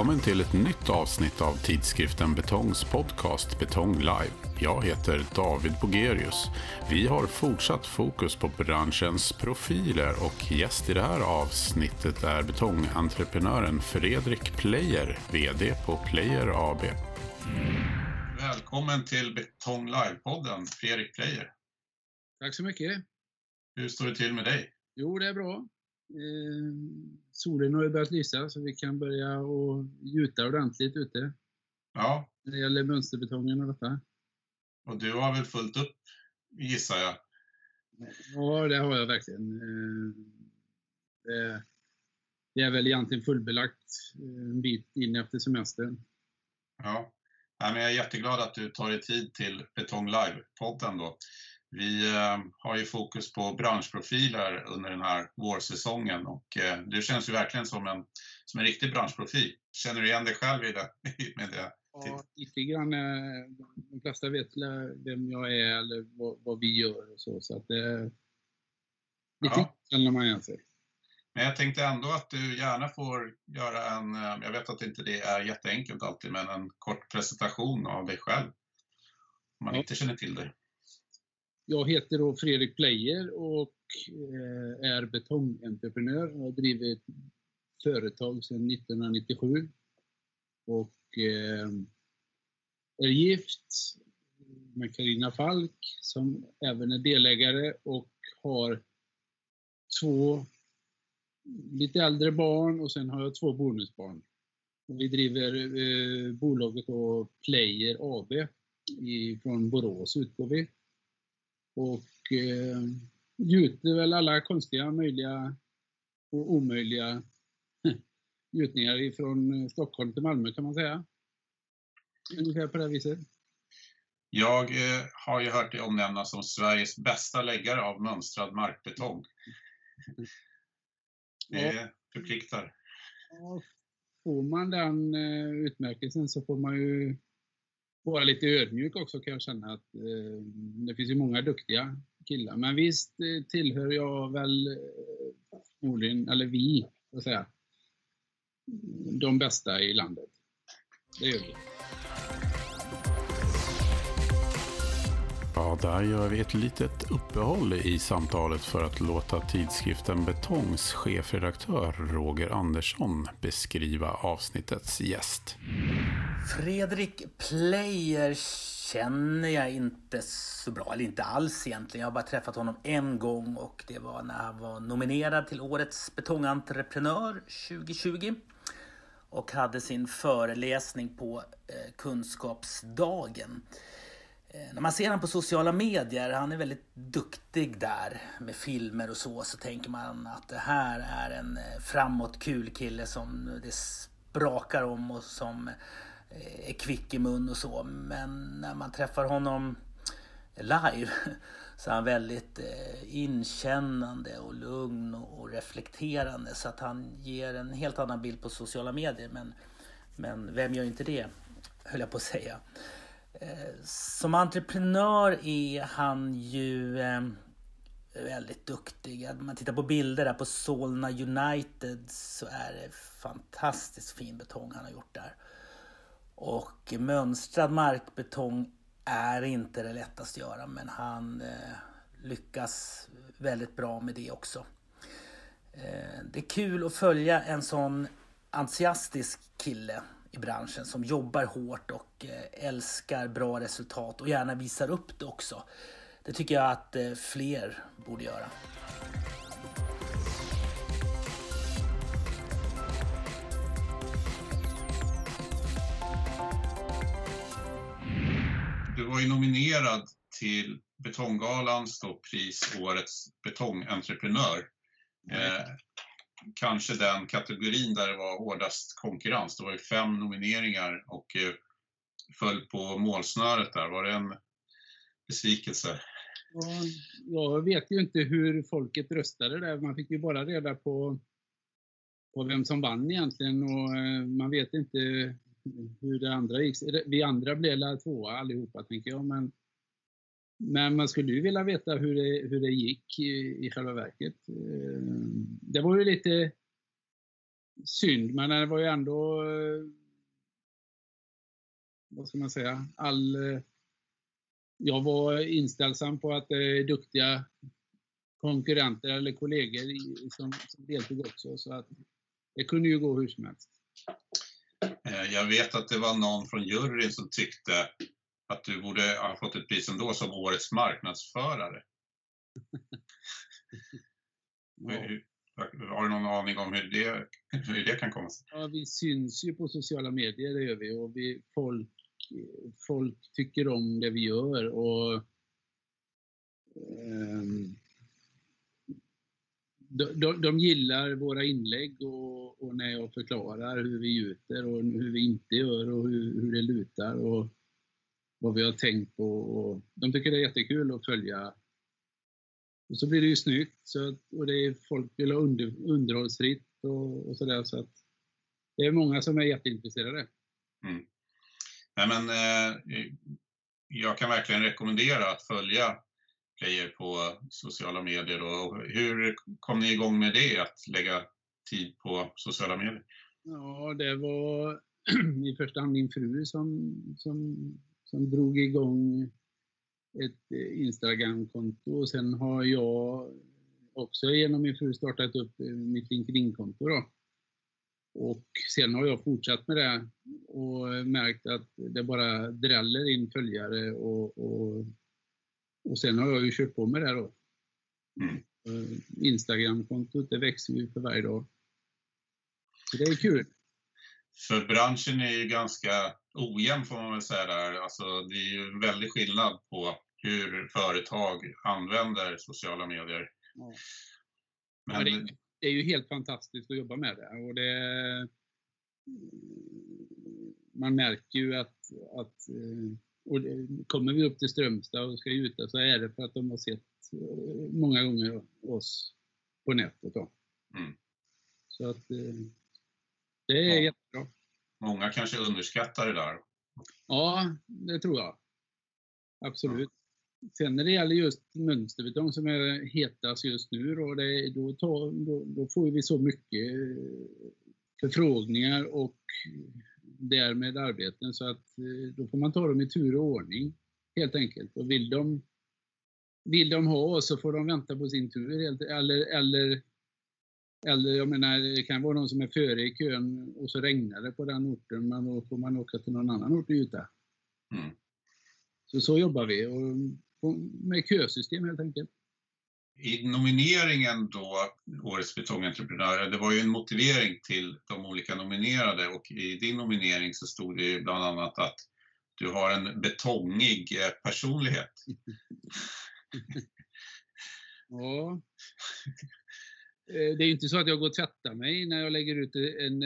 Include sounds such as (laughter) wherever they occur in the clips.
Välkommen till ett nytt avsnitt av tidskriften Betongs podcast Betong Live. Jag heter David Bogerius. Vi har fortsatt fokus på branschens profiler och gäst i det här avsnittet är betongentreprenören Fredrik Player, VD på Player AB. Välkommen till Betong Live-podden, Fredrik Player. Tack så mycket. Hur står det till med dig? Jo, det är bra. Eh, solen har ju börjat lysa så vi kan börja och gjuta ordentligt ute. Ja. När det gäller mönsterbetongen och detta. Och du har väl fullt upp, gissar jag? Ja, det har jag verkligen. Eh, det, är väl egentligen fullbelagt eh, en bit in efter semestern. Ja. jag är jätteglad att du tar dig tid till Betong Live-podden. Vi eh, har ju fokus på branschprofiler under den här vårsäsongen och eh, du känns ju verkligen som en, som en riktig branschprofil. Känner du igen dig själv i det? (laughs) Med det? Ja, lite grann. Eh, de flesta vet vem jag är eller vad, vad vi gör och så. så att det, lite ja. känner man igen sig. Men jag tänkte ändå att du gärna får göra en, jag vet att inte det är jätteenkelt alltid, men en kort presentation av dig själv. Om man ja. inte känner till dig. Jag heter då Fredrik Player och eh, är betongentreprenör. Jag har drivit företag sedan 1997 och eh, är gift med Karina Falk som även är delägare och har två lite äldre barn och sen har jag två bonusbarn. Vi driver eh, bolaget då Player AB från Borås utgår vi och eh, gjuter väl alla konstiga möjliga och omöjliga gjutningar ifrån Stockholm till Malmö kan man säga. Ungefär på det viset. Jag eh, har ju hört dig omnämnas som Sveriges bästa läggare av mönstrad markbetong. Det ja. förpliktar. Ja, får man den eh, utmärkelsen så får man ju vara lite ödmjuk också kan jag känna att eh, det finns ju många duktiga killar. Men visst eh, tillhör jag väl eh, förmodligen, eller vi, så att säga, de bästa i landet. Det gör vi. Ja, där gör vi ett litet uppehåll i samtalet för att låta tidskriften Betongs chefredaktör Roger Andersson beskriva avsnittets gäst. Fredrik Player känner jag inte så bra, eller inte alls egentligen. Jag har bara träffat honom en gång och det var när han var nominerad till Årets betongentreprenör 2020 och hade sin föreläsning på eh, Kunskapsdagen. Eh, när man ser honom på sociala medier, han är väldigt duktig där med filmer och så, så tänker man att det här är en eh, framåt kul kille som det sprakar om och som är kvick i mun och så. Men när man träffar honom live (laughs) så är han väldigt eh, inkännande och lugn och reflekterande så att han ger en helt annan bild på sociala medier. Men, men vem gör inte det, höll jag på att säga. Eh, som entreprenör är han ju väldigt duktig. Om man tittar på bilder där på Solna United så är det fantastiskt fin betong han har gjort där. Och mönstrad markbetong är inte det lättaste att göra men han eh, lyckas väldigt bra med det också. Eh, det är kul att följa en sån entusiastisk kille i branschen som jobbar hårt och eh, älskar bra resultat och gärna visar upp det också. Det tycker jag att eh, fler borde göra. Var ju nominerad till Betonggalans pris Årets betongentreprenör. Eh, kanske den kategorin där det var hårdast konkurrens. Det var ju fem nomineringar och eh, föll på målsnöret där. Var det en besvikelse? Ja, jag vet ju inte hur folket röstade där. Man fick ju bara reda på, på vem som vann egentligen och eh, man vet inte hur det andra gick. Vi andra blev tvåa allihopa tänker jag, men men man skulle ju vilja veta hur det, hur det gick i, i själva verket. Eh, det var ju lite synd, men det var ju ändå, eh, vad ska man säga, all... Eh, jag var inställsam på att det är duktiga konkurrenter eller kollegor som, som deltog också, så att det kunde ju gå hur som helst. Eh, jag vet att det var någon från juryn som tyckte att du borde ha fått ett pris ändå som årets marknadsförare. (laughs) ja. Har du någon aning om hur det, hur det kan komma sig? Ja, vi syns ju på sociala medier, det gör vi. Och vi, folk, folk tycker om det vi gör. Och, um, de, de, de, gillar våra inlägg och, och, när jag förklarar hur vi gjuter och hur vi inte gör och hur, hur det lutar och vad vi har tänkt på. Och de tycker det är jättekul att följa och så blir det ju snyggt så, och det är, folk vill ha under, underhållsfritt och, och sådär. Så att det är många som är jätteintresserade. Mm. Nej, men, eh, jag kan verkligen rekommendera att följa grejer på sociala medier. Och hur kom ni igång med det, att lägga tid på sociala medier? Ja, det var (clears throat) i första hand min fru som, som, som drog igång ett Instagramkonto Instagram-konto och sen har jag också genom min fru startat upp eh, mitt LinkedIn-konto. Då. Och sen har jag fortsatt med det och eh, märkt att det bara dräller in följare och, och, och sen har jag ju kört på med det då. Mm. Eh, Instagram-kontot det växer ju för varje dag. Så det är kul. För branschen är ju ganska ojämn får man väl säga där. Alltså, det är ju en väldig skillnad på hur företag använder sociala medier. Ja. Men... Ja, det, det, är ju helt fantastiskt att jobba med det. Och det man märker ju att, att och kommer vi upp till Strömstad och ska gjuta så är det för att de har sett många gånger oss på nätet. Då. Mm. Så att det är ja. jättebra. Många kanske underskattar det där. Ja, det tror jag. Absolut. Sen när det gäller just mönsterbetong som är hetast just nu då, det, då, tar, då, då, får vi så mycket förfrågningar och därmed arbeten så att eh, då får man ta dem i tur och ordning helt enkelt. Och vill de, vill de ha oss så får de vänta på sin tur. Helt, eller, eller, eller jag menar, det kan vara någon som är före i kön och så regnar det på den orten men då får man åka till någon annan ort och gjuta. Mm. Så så jobbar vi. Och med kösystem helt enkelt. I nomineringen då, Årets betongentreprenör, det var ju en motivering till de olika nominerade och i din nominering så stod det ju bland annat att du har en betongig eh, personlighet. (laughs) ja. Eh, det är inte så att jag går och tvättar mig när jag lägger ut en,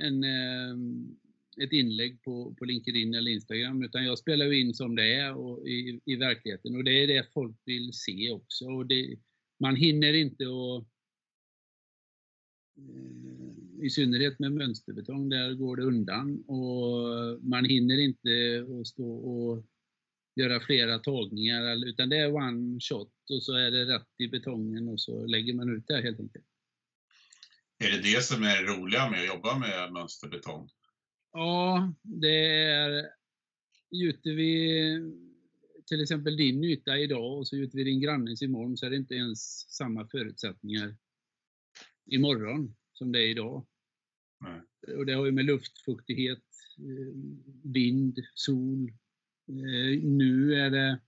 en, (laughs) ehm, ett inlägg på, på LinkedIn eller Instagram, utan jag spelar in som det är och i, i verkligheten. Och det är det folk vill se också. Och det, man hinner inte att eh, i synnerhet med mönsterbetong, där går det undan och man hinner inte att stå och göra flera tagningar, utan det är one shot och så är det rätt i betongen och så lägger man ut det helt enkelt. Är det det som är det roliga med att jobba med mönsterbetong? Ja, det är... Gjuter vi till exempel din yta idag och så gjuter vi din grannes imorgon så är det inte ens samma förutsättningar imorgon som det är idag. Nej. Och det har ju med luftfuktighet, eh, vind, sol. Eh, nu är det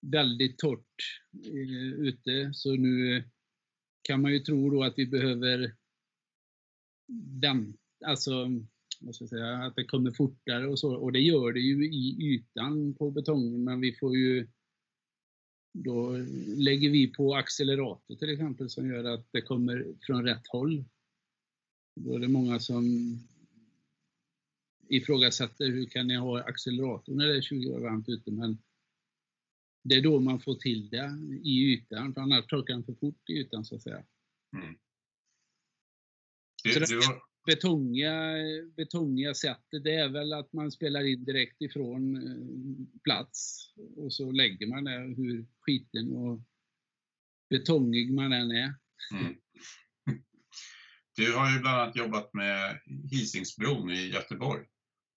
väldigt torrt eh, ute så nu kan man ju tro då att vi behöver vänta, alltså jag säga, att det kommer fortare och så. Och det gör det ju i ytan på betongen, men vi får ju då lägger vi på accelerator till exempel som gör att det kommer från rätt håll. Då är det många som ifrågasätter hur kan ni ha accelerator när det är 20 grader varmt ute, men det är då man får till det i ytan, för annars torkar den för fort i ytan så att säga. Mm. Du, du, betongiga, betongiga sättet, det är väl att man spelar in direkt ifrån eh, plats och så lägger man det hur skiten och betongig man än är. Mm. Du har ju bland annat jobbat med Hisingsbron i Göteborg.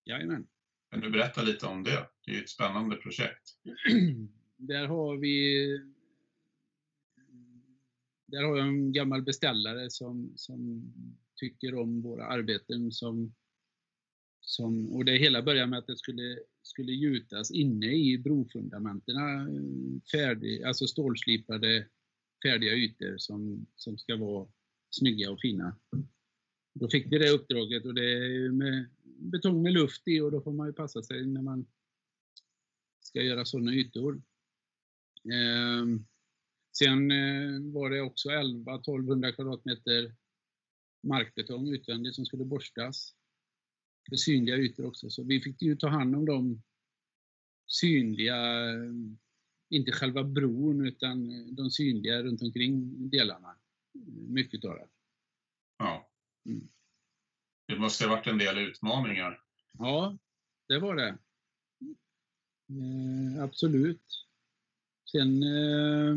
Jajamän. Kan du berätta lite om det? Det är ju ett spännande projekt. (clears throat) Där har vi där har jag en gammal beställare som, som tycker om våra arbeten som, som och det hela började med att det skulle, skulle gjutas inne i brofundamenten. Eh, färdig, alltså stålslipade färdiga ytor som, som ska vara snygga och fina. Då fick vi det uppdraget och det är med betong med luft i och då får man ju passa sig när man ska göra sådana ytor. Eh, sen eh, var det också 11-1200 kvadratmeter markbetong utvändigt som skulle borstas. För synliga ytor också, så vi fick ju ta hand om de synliga, inte själva bron utan de synliga runt omkring delarna. Mycket av det. Ja. Mm. Det måste ha varit en del utmaningar. Ja, det var det. Eh, absolut. Sen eh,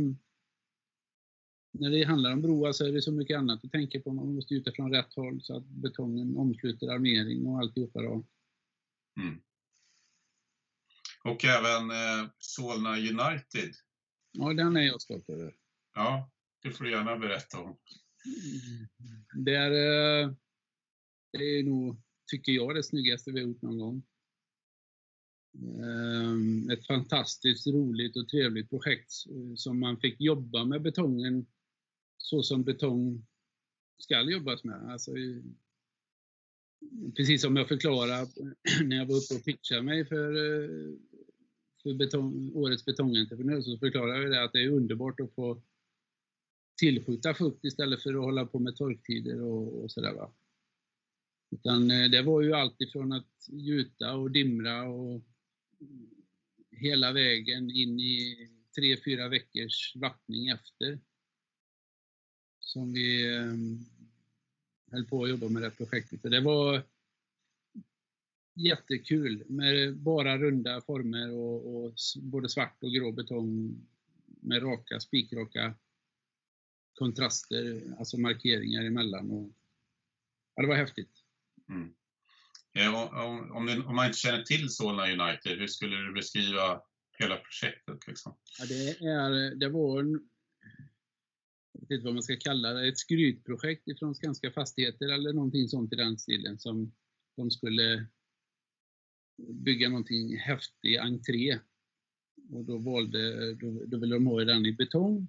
när det handlar om broar så är det så mycket annat att tänka på. Man måste ut från rätt håll så att betongen omsluter armering och alltihopa. Då. Mm. Och även eh, Solna United. Ja, den är jag stolt över. Ja, det får du gärna berätta om. Det är, eh, det är nog, tycker jag, det snyggaste vi har gjort någon gång. Ehm, ett fantastiskt roligt och trevligt projekt som man fick jobba med betongen så som betong ska jobbas med. Alltså, precis som jag förklarade (clears throat) när jag var uppe och pitchade mig för, eh, för betong, årets betongentreprenör så förklarade jag det att det är underbart att få tillskjuta fukt istället för att hålla på med torktider och, och sådär. Va? Utan eh, det var ju allt ifrån att gjuta och dimra och hela vägen in i tre, fyra veckors vattning efter. Som vi eh, höll på att jobba med det projektet. Det var jättekul med bara runda former och, och både svart och grå betong med raka, spikraka kontraster, alltså markeringar emellan. Och, ja, det var häftigt. Mm. Ja, om, om, om, man inte känner till Solna United, hur skulle du beskriva hela projektet? Liksom? Ja, det, är, det var jag vet inte vad man ska kalla det, ett skrytprojekt ifrån Skanska Fastigheter eller någonting sånt i den stilen som de skulle bygga någonting häftig entré. Och då valde, då, då ville de ha den i betong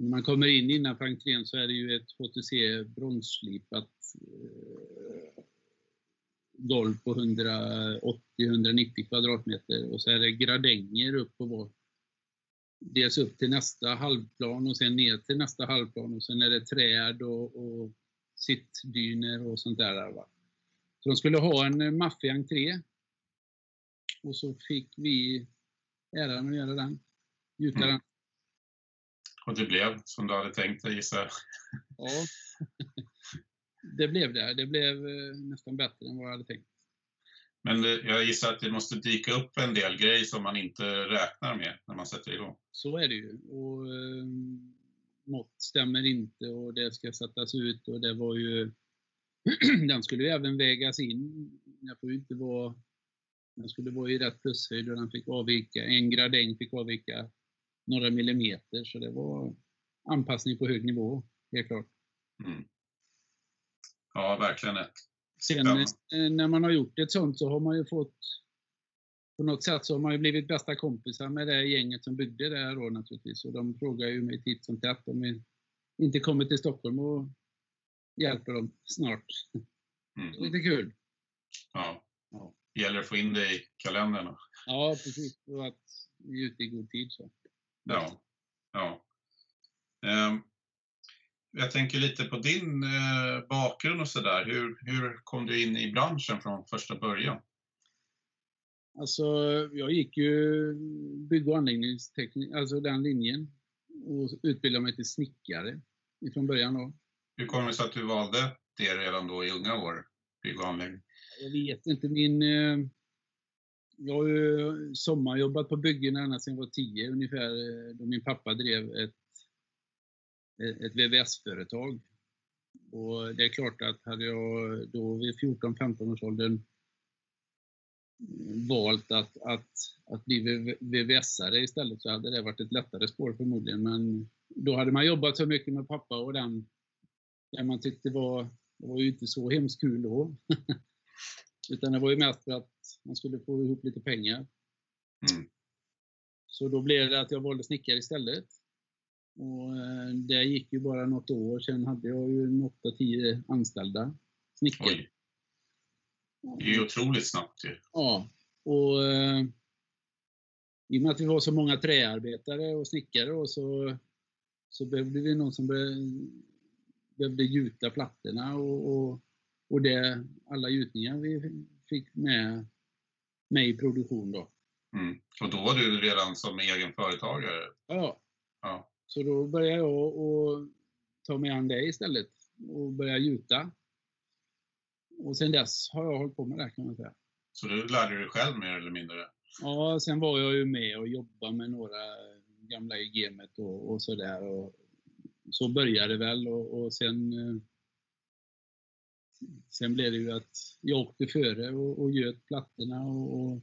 när man kommer in innanför entrén så är det ju ett HTC bronsslipat eh, golv på 180-190 kvadratmeter och så är det gradänger upp på var. Dels upp till nästa halvplan och sen ner till nästa halvplan och sen är det träd och, och sittdyner och sånt där. Va? Så de skulle ha en maffig entré. Och så fick vi äran att göra den. Gjuta mm. den och det blev som du hade tänkt dig gissar. Ja, (laughs) det blev det. Det blev eh, nästan bättre än vad jag hade tänkt. Men jag gissar att det måste dyka upp en del grejer som man inte räknar med när man sätter igång. Så är det ju. Och, eh, något stämmer inte och det ska sättas ut och det var ju... (clears throat) den skulle ju även vägas in. Den får inte vara... Den skulle vara i rätt plushöjd och den fick avvika. En gradäng fick avvika några millimeter, så det var anpassning på hög nivå, helt klart. Mm. Ja, verkligen ett. Sen ja. Eh, när man har gjort ett sånt så har man ju fått på något sätt så har man ju blivit bästa kompisar med det gänget som byggde det här då naturligtvis. Och de frågar ju mig titt som tätt om vi inte kommer till Stockholm och hjälper dem snart. Mm. Lite kul. Ja. ja. Det gäller att få in det i kalendern. Ja, precis. Och att vi är ute i god tid. Så. Ja. ja. Um, jag tänker lite på din uh, bakgrund och sådär. Hur, hur kom du in i branschen från första början? Alltså, jag gick ju bygg och anläggningsteknik, alltså den linjen och utbildade mig till snickare från början då. Hur kom det sig att du valde det redan då i unga år, bygg och anläggning? Jag vet inte, min eh, jag har ju sommarjobbat på byggen ända sedan jag var tio ungefär, eh, då min pappa drev ett, ett VVS-företag. Och det är klart att hade jag då vid 14-15 års åldern valt att, att, att bli VVS-are istället så hade det varit ett lättare spår förmodligen. Men då hade man jobbat så mycket med pappa och den, den man tyckte var, det var ju inte så hemskt kul då. (laughs) Utan det var ju mest för att man skulle få ihop lite pengar. Mm. Så då blev det att jag valde snickare istället. Och eh, det gick ju bara något år, sen hade jag ju 8-10 anställda snickare. Det är ju otroligt snabbt ju. Ja, och eh, i och med att vi var så många träarbetare och snickare och så, så behövde vi någon som behövde gjuta plattorna och, och, och det, alla gjutningar vi fick med, med i produktion då. Mm. Och då var du redan som egen företagare? Ja. ja. Så då började jag och ta mig an det istället och börja gjuta. Och sen dess har jag hållit på med det kan man säga. Så du lärde dig själv mer eller mindre? Ja, sen var jag ju med och jobbade med några gamla i gamet och, och sådär. Så började det väl och, och sen eh, Sen blev det ju att jag åkte före och, och göt plattorna och, och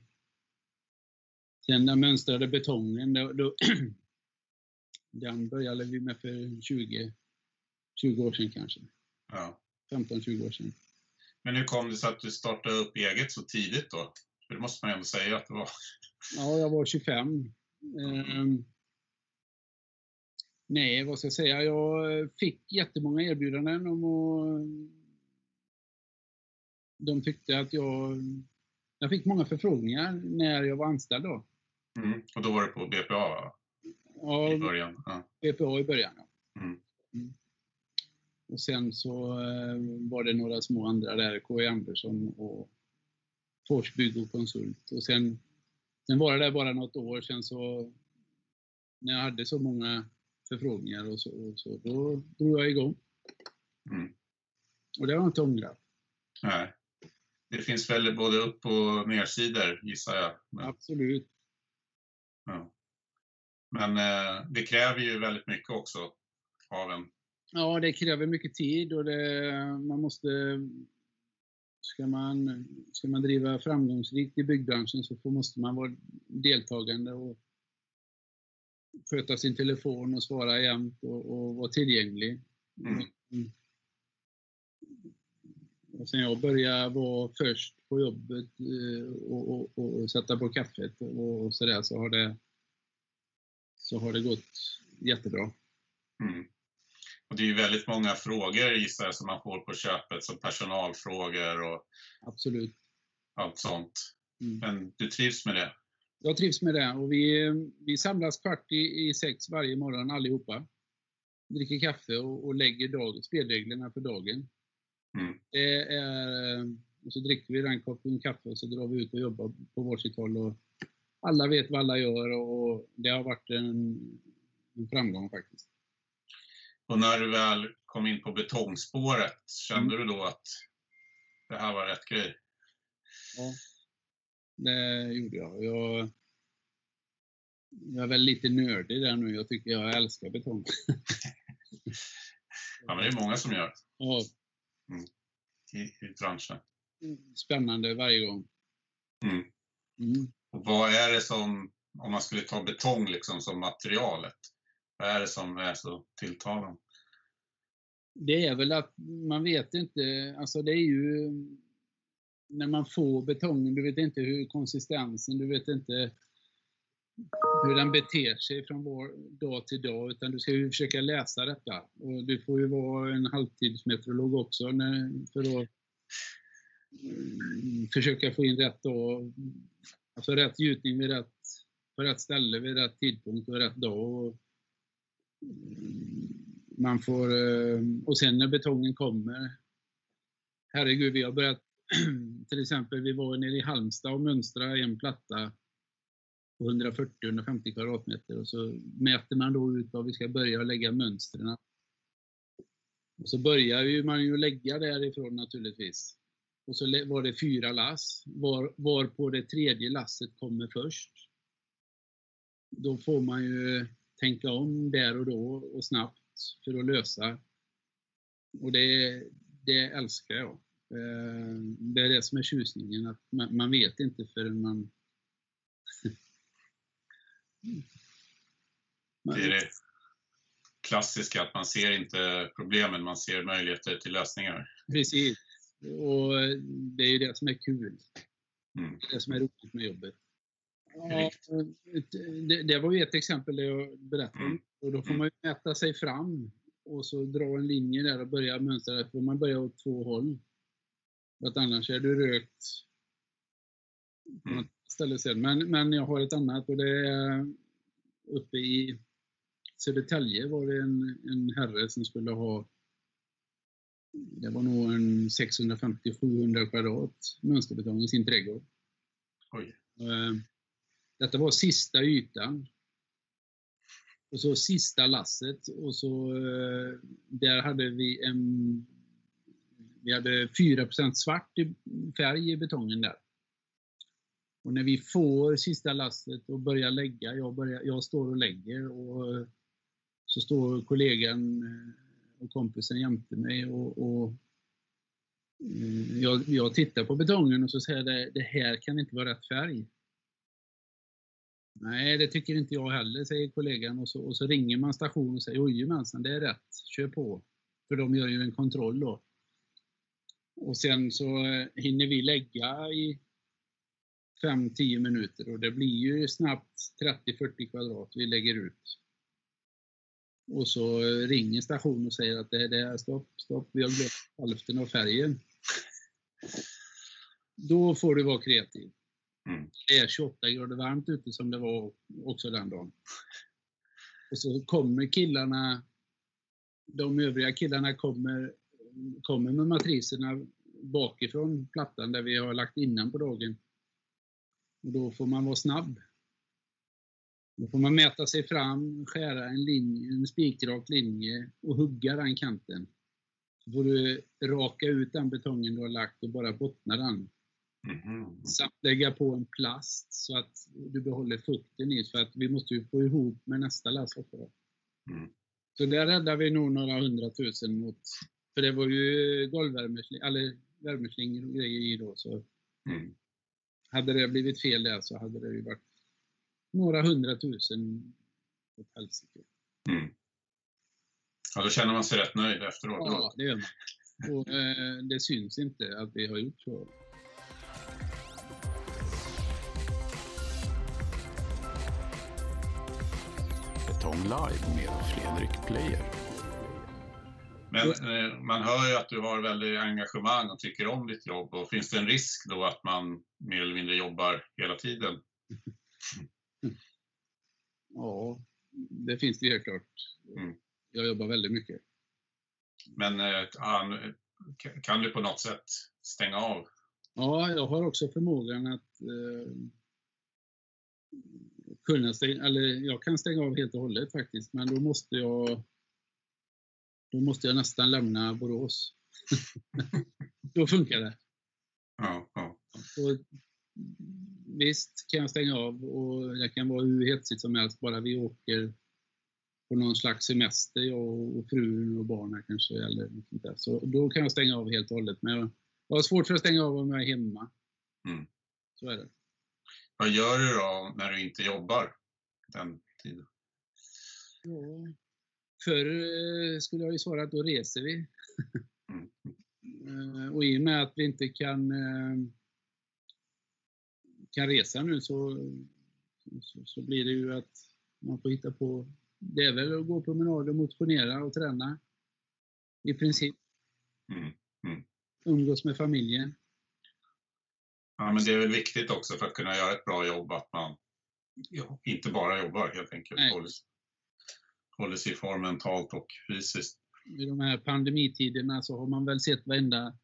sen den mönstrade betongen, då, då (clears throat) den började vi med för 20, 20 år sedan kanske. Ja. 15-20 år sedan. Men hur kom det sig att du startade upp eget så tidigt då? För det måste man ju ändå säga att det var. Ja, jag var 25. Mm. Eh, nej, vad ska jag säga? Jag fick jättemånga erbjudanden om att... De tyckte att jag... Jag fick många förfrågningar när jag var anställd då. Mm. Och då var det på BPA? Ja, i början? Ja. BPA i början, ja. Mm. Mm. Och sen så eh, var det några små andra där, K.E. Andersson och Fors Bygg och Konsult. Och sen, sen var det där bara något år, sen så när jag hade så många förfrågningar och så, och så då drog jag igång. Mm. Och det har jag inte ångrat. Nej. Det finns väl både upp och nersidor gissar jag? Men... Absolut. Ja. Men eh, det kräver ju väldigt mycket också av en Ja, det kräver mycket tid och det, man måste... Ska man, ska man driva framgångsrikt i byggbranschen så får, måste man vara deltagande och sköta sin telefon och svara jämt och, och vara tillgänglig. Mm. Och sen jag började vara först på jobbet eh, och, och, och sätta på kaffet och, sådär så har det, så har det gått jättebra. Mm. Och det är ju väldigt många frågor gissar jag som man får på köpet, som personalfrågor och Absolut. allt sånt. Mm. Men du trivs med det? Jag trivs med det och vi, vi samlas kvart i, i sex varje morgon allihopa. Dricker kaffe och, och lägger dag, spelreglerna för dagen. Mm. Det är, och så dricker vi den koppen kaffe och så drar vi ut och jobbar på varsitt håll. Och alla vet vad alla gör och det har varit en, en framgång faktiskt. Och när du väl kom in på betongspåret, kände mm. du då att det här var rätt grej? Ja, det gjorde jag. jag. Jag är väl lite nördig där nu. Jag tycker jag älskar betong. (laughs) ja, men det är många som gör. Ja. Mm. I, I branschen. Spännande varje gång. Mm. Vad är det som, om man skulle ta betong liksom som materialet, vad är det som är så tilltalande? Det är väl att man vet inte, alltså det är ju när man får betongen, du vet inte hur konsistensen, du vet inte hur den beter sig från var dag till dag, utan du ska ju försöka läsa detta. Och du får ju vara en halvtidsmeteorolog också när, för att mm, försöka få in rätt dag, alltså rätt gjutning vid rätt, på rätt ställe vid rätt tidpunkt och rätt dag. Och, man får, eh, och sen när betongen kommer, herregud, vi har börjat, (clears throat) till exempel vi var nere i Halmstad och mönstrade en platta på 140-150 kvadratmeter och så mäter man då ut var vi ska börja lägga mönstren. Och så börjar man ju lägga därifrån naturligtvis. Och så var det fyra lass, var, var på det tredje lasset kommer först. Då får man ju tänka om där och då och snabbt för att lösa. Och det, det älskar jag. Eh, det är det som är tjusningen, att man, man vet inte förrän man... (laughs) Det är det klassiska, att man ser inte problemen, man ser möjligheter till lösningar. Precis. Och det är ju det som är kul. Mm. Det som är roligt med jobbet. Ja, det, det var ju ett exempel där jag berättade om. Mm. Och då får man ju mäta sig fram och så dra en linje där och börja mönstra. Där får man börja åt två håll. För att annars är du rökt på Mm. något ställe sen. Men, men jag har ett annat och det är uppe i Södertälje var det en, en herre som skulle ha det var nog en 650-700 kvadrat mönsterbetong i sin trädgård. Oj. Eh, Detta var sista ytan. Och så sista lasset och så eh, där hade vi en vi hade 4 svart i färg i betongen där. Och när vi får sista lasset och börjar lägga, jag, börjar, jag står och lägger och så står kollegan eh, och kompisen jämte mig och, och mm, jag, jag tittar på betongen och så säger det, det här kan inte vara rätt färg. Nej, det tycker inte jag heller, säger kollegan och så, och så ringer man stationen och säger jojomensan, det är rätt, kör på. För de gör ju en kontroll då. Och sen så eh, hinner vi lägga i 5-10 minuter och det blir ju snabbt 30-40 kvadrat vi lägger ut. Och så ringer stationen och säger att det, det är stopp, stopp, vi har glömt hälften av färgen. Då får du vara kreativ. Mm. Det är 28 grader varmt ute som det var också den dagen. Och så kommer killarna, de övriga killarna kommer, kommer med matriserna bakifrån plattan där vi har lagt innan på dagen. Och då får man vara snabb. Då får man mäta sig fram, skära en, linje, en spikrak linje och hugga den kanten. Så får du raka ut den betongen du har lagt och bara bottna den. Mhm. Samt lägga på en plast så att du behåller fukten i. För att vi måste ju få ihop med nästa lass också. Mm. Så där räddar vi nog några hundratusen mot... För det var ju golvvärmeslingor, eller värmeslingor och grejer i då. Så Mm. hade det blivit fel där så hade det ju varit några hundratusen åt helsike. Mm. Ja, då känner man sig rätt nöjd efteråt. Ja, det gör man. Och eh, det syns inte att vi har gjort så. Betong Live med Fredrik Player. Men eh, man hör ju att du har väldigt engagemang och tycker om ditt jobb. Och finns det en risk då att man mer eller mindre jobbar hela tiden? (laughs) Ja, det finns det helt klart. Mm. Jag jobbar väldigt mycket. Men eh, an- kan du på något sätt stänga av? Ja, jag har också förmågan att eh, kunna stänga, eller jag kan stänga av helt och hållet faktiskt, men då måste jag då måste jag nästan lämna Borås. (laughs) då funkar det. Ja, ja. Så, visst kan jag stänga av och det kan vara hur hetsigt som helst, bara vi åker på någon slags semester, jag och frun och barnen kanske, eller något sånt där. Så då kan jag stänga av helt och hållet. Men jag, jag har svårt för att stänga av om jag är hemma. Mm. Så är det. Vad gör du då när du inte jobbar den tiden? Ja. Förr eh, skulle jag ju svara att då reser vi. Mm. (laughs) Eh, och i och med att vi inte kan, eh, kan resa nu så, så, så blir det ju att man får hitta på, det är väl att gå promenader, motionera och träna. I princip. Mm. Umgås med familjen. Ja, men det är väl viktigt också för att kunna göra ett bra jobb att man ja, inte bara jobbar helt enkelt. Nej. Håller, håller sig i form mentalt och fysiskt. I de här pandemitiderna så har man väl sett varenda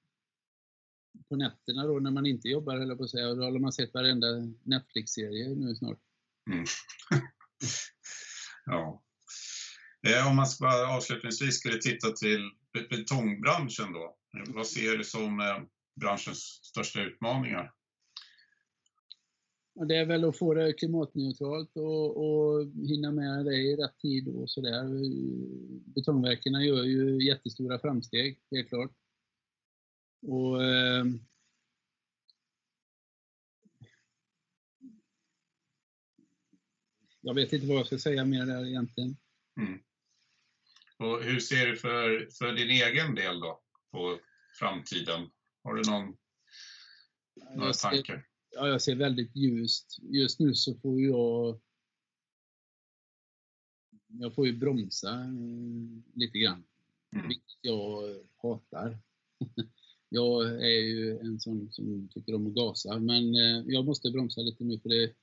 på nätterna då när man inte jobbar eller på att säga, och då har man sett varenda Netflix-serie nu snart. Mm. (laughs) ja. Eh, Om man ska bara avslutningsvis skulle titta till be- betongbranschen då. Vad ser du som eh, branschens största utmaningar? det är väl att få det klimatneutralt och, och hinna med det i rätt tid och sådär. Betongverken gör ju jättestora framsteg, helt klart. Och, eh, jag vet inte vad jag ska säga mer där egentligen. Mm. Och hur ser du för, för din egen del då på framtiden? Har du någon, några jag tankar? Ser, ja, jag ser väldigt ljust. Just nu så får jag jag får ju bromsa eh, lite grann, mm. vilket jag hatar. (laughs) Jag är ju en sån som tycker om att gasa, men eh, jag måste bromsa lite nu för det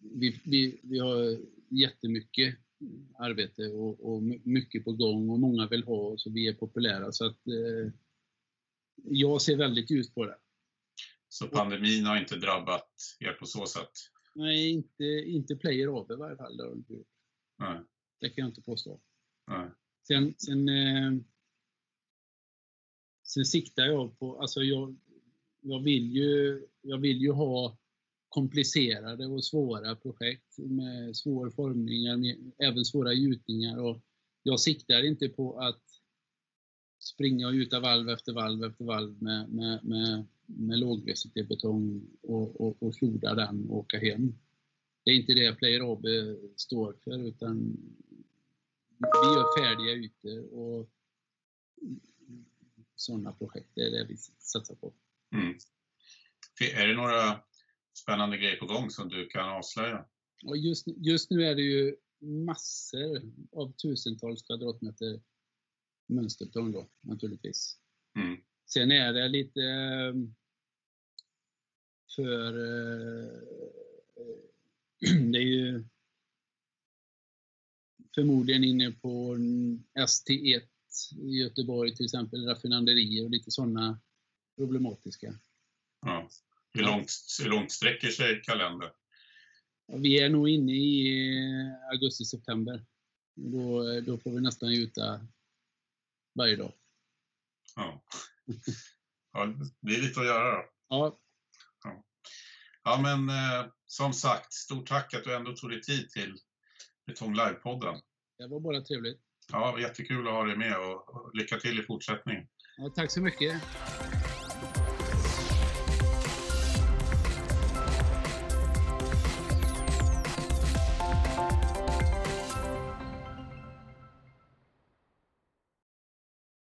vi, vi, vi har jättemycket arbete och, och, mycket på gång och många vill ha så vi är populära. Så att, eh, jag ser väldigt ljust på det. Så pandemin har inte drabbat er på så sätt? Nej, inte, inte Player AB i varje fall. Det, har inte gjort. Nej. det kan jag inte påstå. Nej. Sen, sen, eh, sen siktar jag på, alltså jag, jag, vill ju, jag vill ju ha komplicerade och svåra projekt med svår formningar, med även svåra gjutningar. Och jag siktar inte på att springa och gjuta valv efter valv efter valv med, med, med, med lågrecitébetong och, och, och floda den och åka hem. Det är inte det Player AB står för utan vi gör färdiga ytor och sådana projekt, det är det vi satsar på. Mm. Är det några spännande grejer på gång som du kan avslöja? Och just, just nu är det ju massor av tusentals kvadratmeter mönsterbetong då, naturligtvis. Mm. Sen är det lite ehm, för... Eh, (clears throat) det är ju förmodligen inne på ST1 i Göteborg till exempel, raffinaderier och lite sådana problematiska. Ja. Hur långt, hur långt sträcker sig kalendern? Vi är nog inne i eh, augusti-september. Då, då får vi nästan gjuta varje dag. Ja. ja, det är lite att göra då. Ja. Ja, ja men eh, som sagt, stort tack att du ändå tog dig tid till Betong Live-podden. Det var bara trevligt. Ja, jättekul att ha dig med och, lycka till i fortsättningen. Ja, tack så mycket.